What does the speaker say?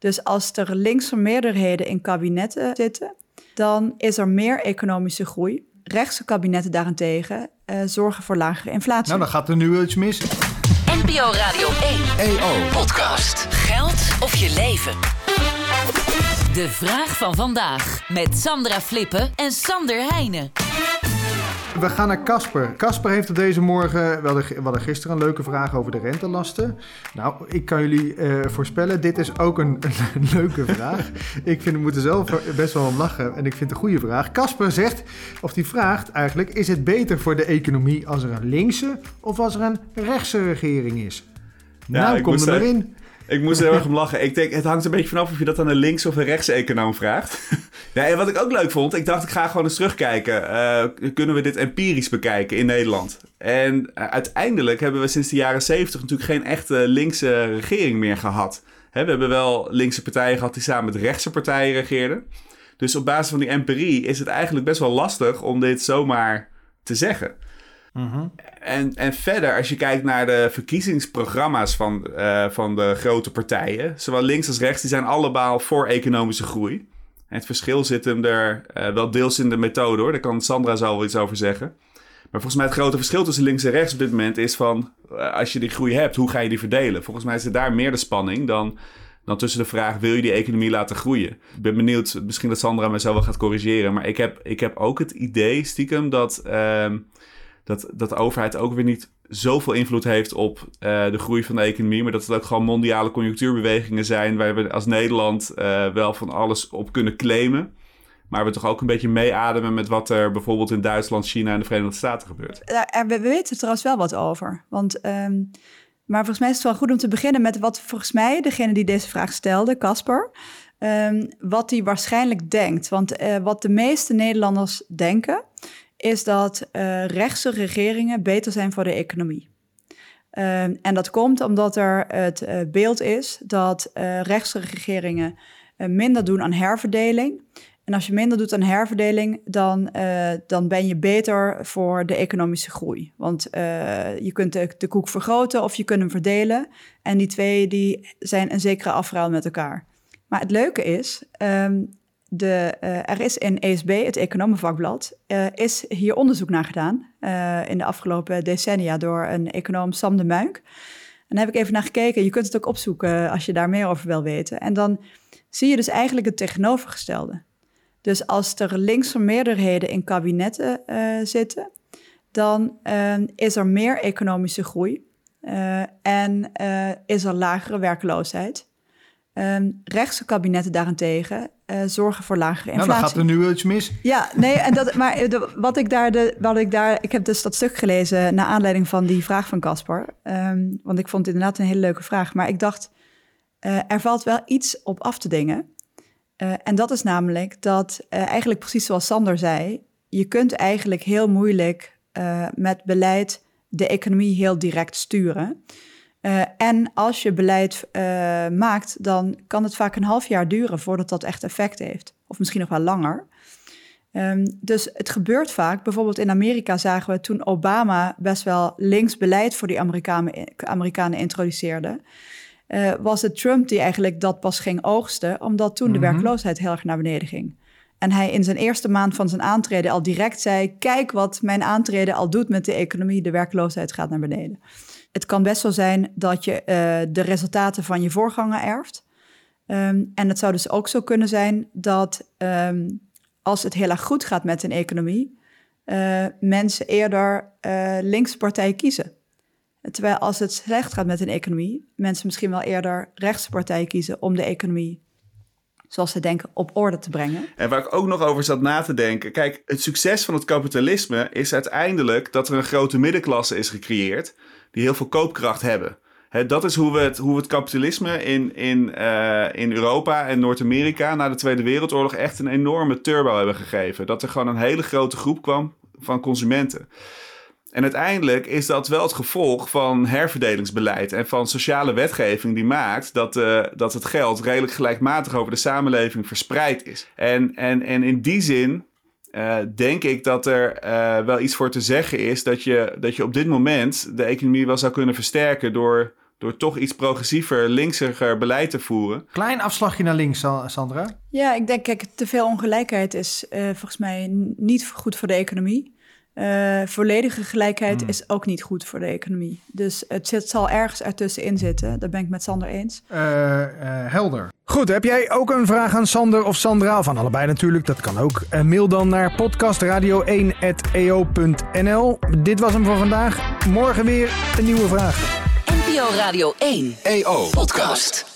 Dus als er linkse meerderheden in kabinetten zitten, dan is er meer economische groei. Rechtse kabinetten daarentegen uh, zorgen voor lagere inflatie. Nou, dan gaat er nu iets mis. NPO Radio 1. EO. Podcast. Geld of je leven. De vraag van vandaag. Met Sandra Flippen en Sander Heijnen. We gaan naar Casper. Casper heeft op deze morgen, we hadden, gisteren een leuke vraag over de rentelasten. Nou, ik kan jullie uh, voorspellen, dit is ook een, een leuke vraag. ik vind, we moeten zelf best wel om lachen en ik vind het een goede vraag. Casper zegt, of die vraagt eigenlijk, is het beter voor de economie als er een linkse of als er een rechtse regering is? Ja, nou, kom er maar in. Ik moest er heel erg om lachen. Ik denk, het hangt een beetje vanaf of je dat aan een links- of een rechts-econoom vraagt. en wat ik ook leuk vond, ik dacht, ik ga gewoon eens terugkijken. Uh, kunnen we dit empirisch bekijken in Nederland? En uh, uiteindelijk hebben we sinds de jaren zeventig natuurlijk geen echte linkse regering meer gehad. Hè, we hebben wel linkse partijen gehad die samen met rechtse partijen regeerden. Dus op basis van die empirie is het eigenlijk best wel lastig om dit zomaar te zeggen. Mhm. en, en verder, als je kijkt naar de verkiezingsprogramma's van, uh, van de grote partijen, zowel links als rechts, die zijn allemaal voor economische groei. Het verschil zit hem er uh, wel deels in de methode hoor, daar kan Sandra zo wel iets over zeggen. Maar volgens mij het grote verschil tussen links en rechts op dit moment is van, uh, als je die groei hebt, hoe ga je die verdelen? Volgens mij is daar meer de spanning dan, dan tussen de vraag, wil je die economie laten groeien? Ik ben benieuwd, misschien dat Sandra mij zo wel gaat corrigeren, maar ik heb, ik heb ook het idee stiekem dat... Dat, dat de overheid ook weer niet zoveel invloed heeft op uh, de groei van de economie. Maar dat het ook gewoon mondiale conjunctuurbewegingen zijn. Waar we als Nederland uh, wel van alles op kunnen claimen. Maar we toch ook een beetje meeademen met wat er bijvoorbeeld in Duitsland, China en de Verenigde Staten gebeurt. We weten er trouwens wel wat over. Want, um, maar volgens mij is het wel goed om te beginnen met wat volgens mij degene die deze vraag stelde, Casper, um, wat hij waarschijnlijk denkt. Want uh, wat de meeste Nederlanders denken, is dat uh, rechtse regeringen beter zijn voor de economie. Uh, en dat komt omdat er het uh, beeld is dat rechtse regeringen minder doen aan herverdeling. En als je minder doet aan herverdeling, dan, dan ben je beter voor de economische groei. Want je kunt de, de, koek vergroten of je kunt hem verdelen. En die twee die zijn een zekere afruil met elkaar. Maar het leuke is, um, de, uh, er is in ESB, het economenvakblad, uh, is hier onderzoek naar gedaan uh, in de afgelopen decennia door een econoom Sam de Muik. En daar heb ik even naar gekeken. Je kunt het ook opzoeken als je daar meer over wil weten. En dan zie je dus eigenlijk het tegenovergestelde. Dus als er linkse meerderheden in kabinetten zitten, dan is er meer economische groei en is er lagere werkloosheid. Um, rechtse kabinetten daarentegen uh, zorgen voor lagere inflatie. Nou, dan gaat er nu iets mis. Ja, nee, en dat, maar de, wat ik daar, de, wat ik daar, ik heb dus dat stuk gelezen naar aanleiding van die vraag van Caspar. Um, want ik vond het inderdaad een hele leuke vraag. Maar ik dacht, uh, er valt wel iets op af te dingen. Uh, en dat is namelijk dat eigenlijk precies zoals Sander zei, je kunt eigenlijk heel moeilijk met beleid de economie heel direct sturen. Uh, en als je beleid uh, maakt, dan kan het vaak een half jaar duren voordat dat echt effect heeft. Of misschien nog wel langer. Um, dus het gebeurt vaak. Bijvoorbeeld in Amerika zagen we toen Obama best wel links beleid voor die Amerikanen, Amerikanen introduceerde. Uh, was het Trump die eigenlijk dat pas ging oogsten, omdat toen mm -hmm. de mhm. werkloosheid heel erg naar beneden ging. En hij in zijn eerste maand van zijn aantreden al direct zei: Kijk wat mijn aantreden al doet met de economie, de werkloosheid gaat naar beneden. Het kan best wel zijn dat je uh, de resultaten van je voorganger erft. Um, en het zou dus ook zo kunnen zijn dat um, als het heel erg goed gaat met een economie, uh, mensen eerder uh, linkse partijen kiezen. Terwijl als het slecht gaat met een economie, mensen misschien wel eerder rechtse partijen kiezen om de economie zoals ze denken, op orde te brengen. En waar ik ook nog over zat na te denken. Kijk, het succes van het kapitalisme is uiteindelijk dat er een grote middenklasse is gecreëerd die heel veel koopkracht hebben. dat is hoe we het, hoe het kapitalisme in, in, uh, in Europa en Noord-Amerika na de Tweede Wereldoorlog echt een enorme turbo hebben gegeven. Dat er gewoon een hele grote groep kwam van consumenten. En uiteindelijk is dat wel het gevolg van herverdelingsbeleid en van sociale wetgeving die maakt dat, uh, dat het geld redelijk gelijkmatig over de samenleving verspreid is. En, en, en in die zin uh, denk ik dat er uh, wel iets voor te zeggen is dat je, dat je op dit moment de economie wel zou kunnen versterken door, Door toch iets progressiever, linksiger beleid te voeren. Klein afslagje naar links, Sa- Sandra. Ja, ik denk, kijk, te veel ongelijkheid is eh, volgens mij niet goed voor de economie. Eh, volledige gelijkheid is ook niet goed voor de economie. Dus het zit, zal ergens ertussenin zitten. Dat ben ik met Sander eens. Eh, eh, helder. Goed, heb jij ook een vraag aan Sander of Sandra? Van allebei natuurlijk, dat kan ook. Mail dan naar podcastradio1.eo.nl. Dit was hem voor vandaag. Morgen weer een nieuwe vraag. NPO Radio 1. EO Podcast.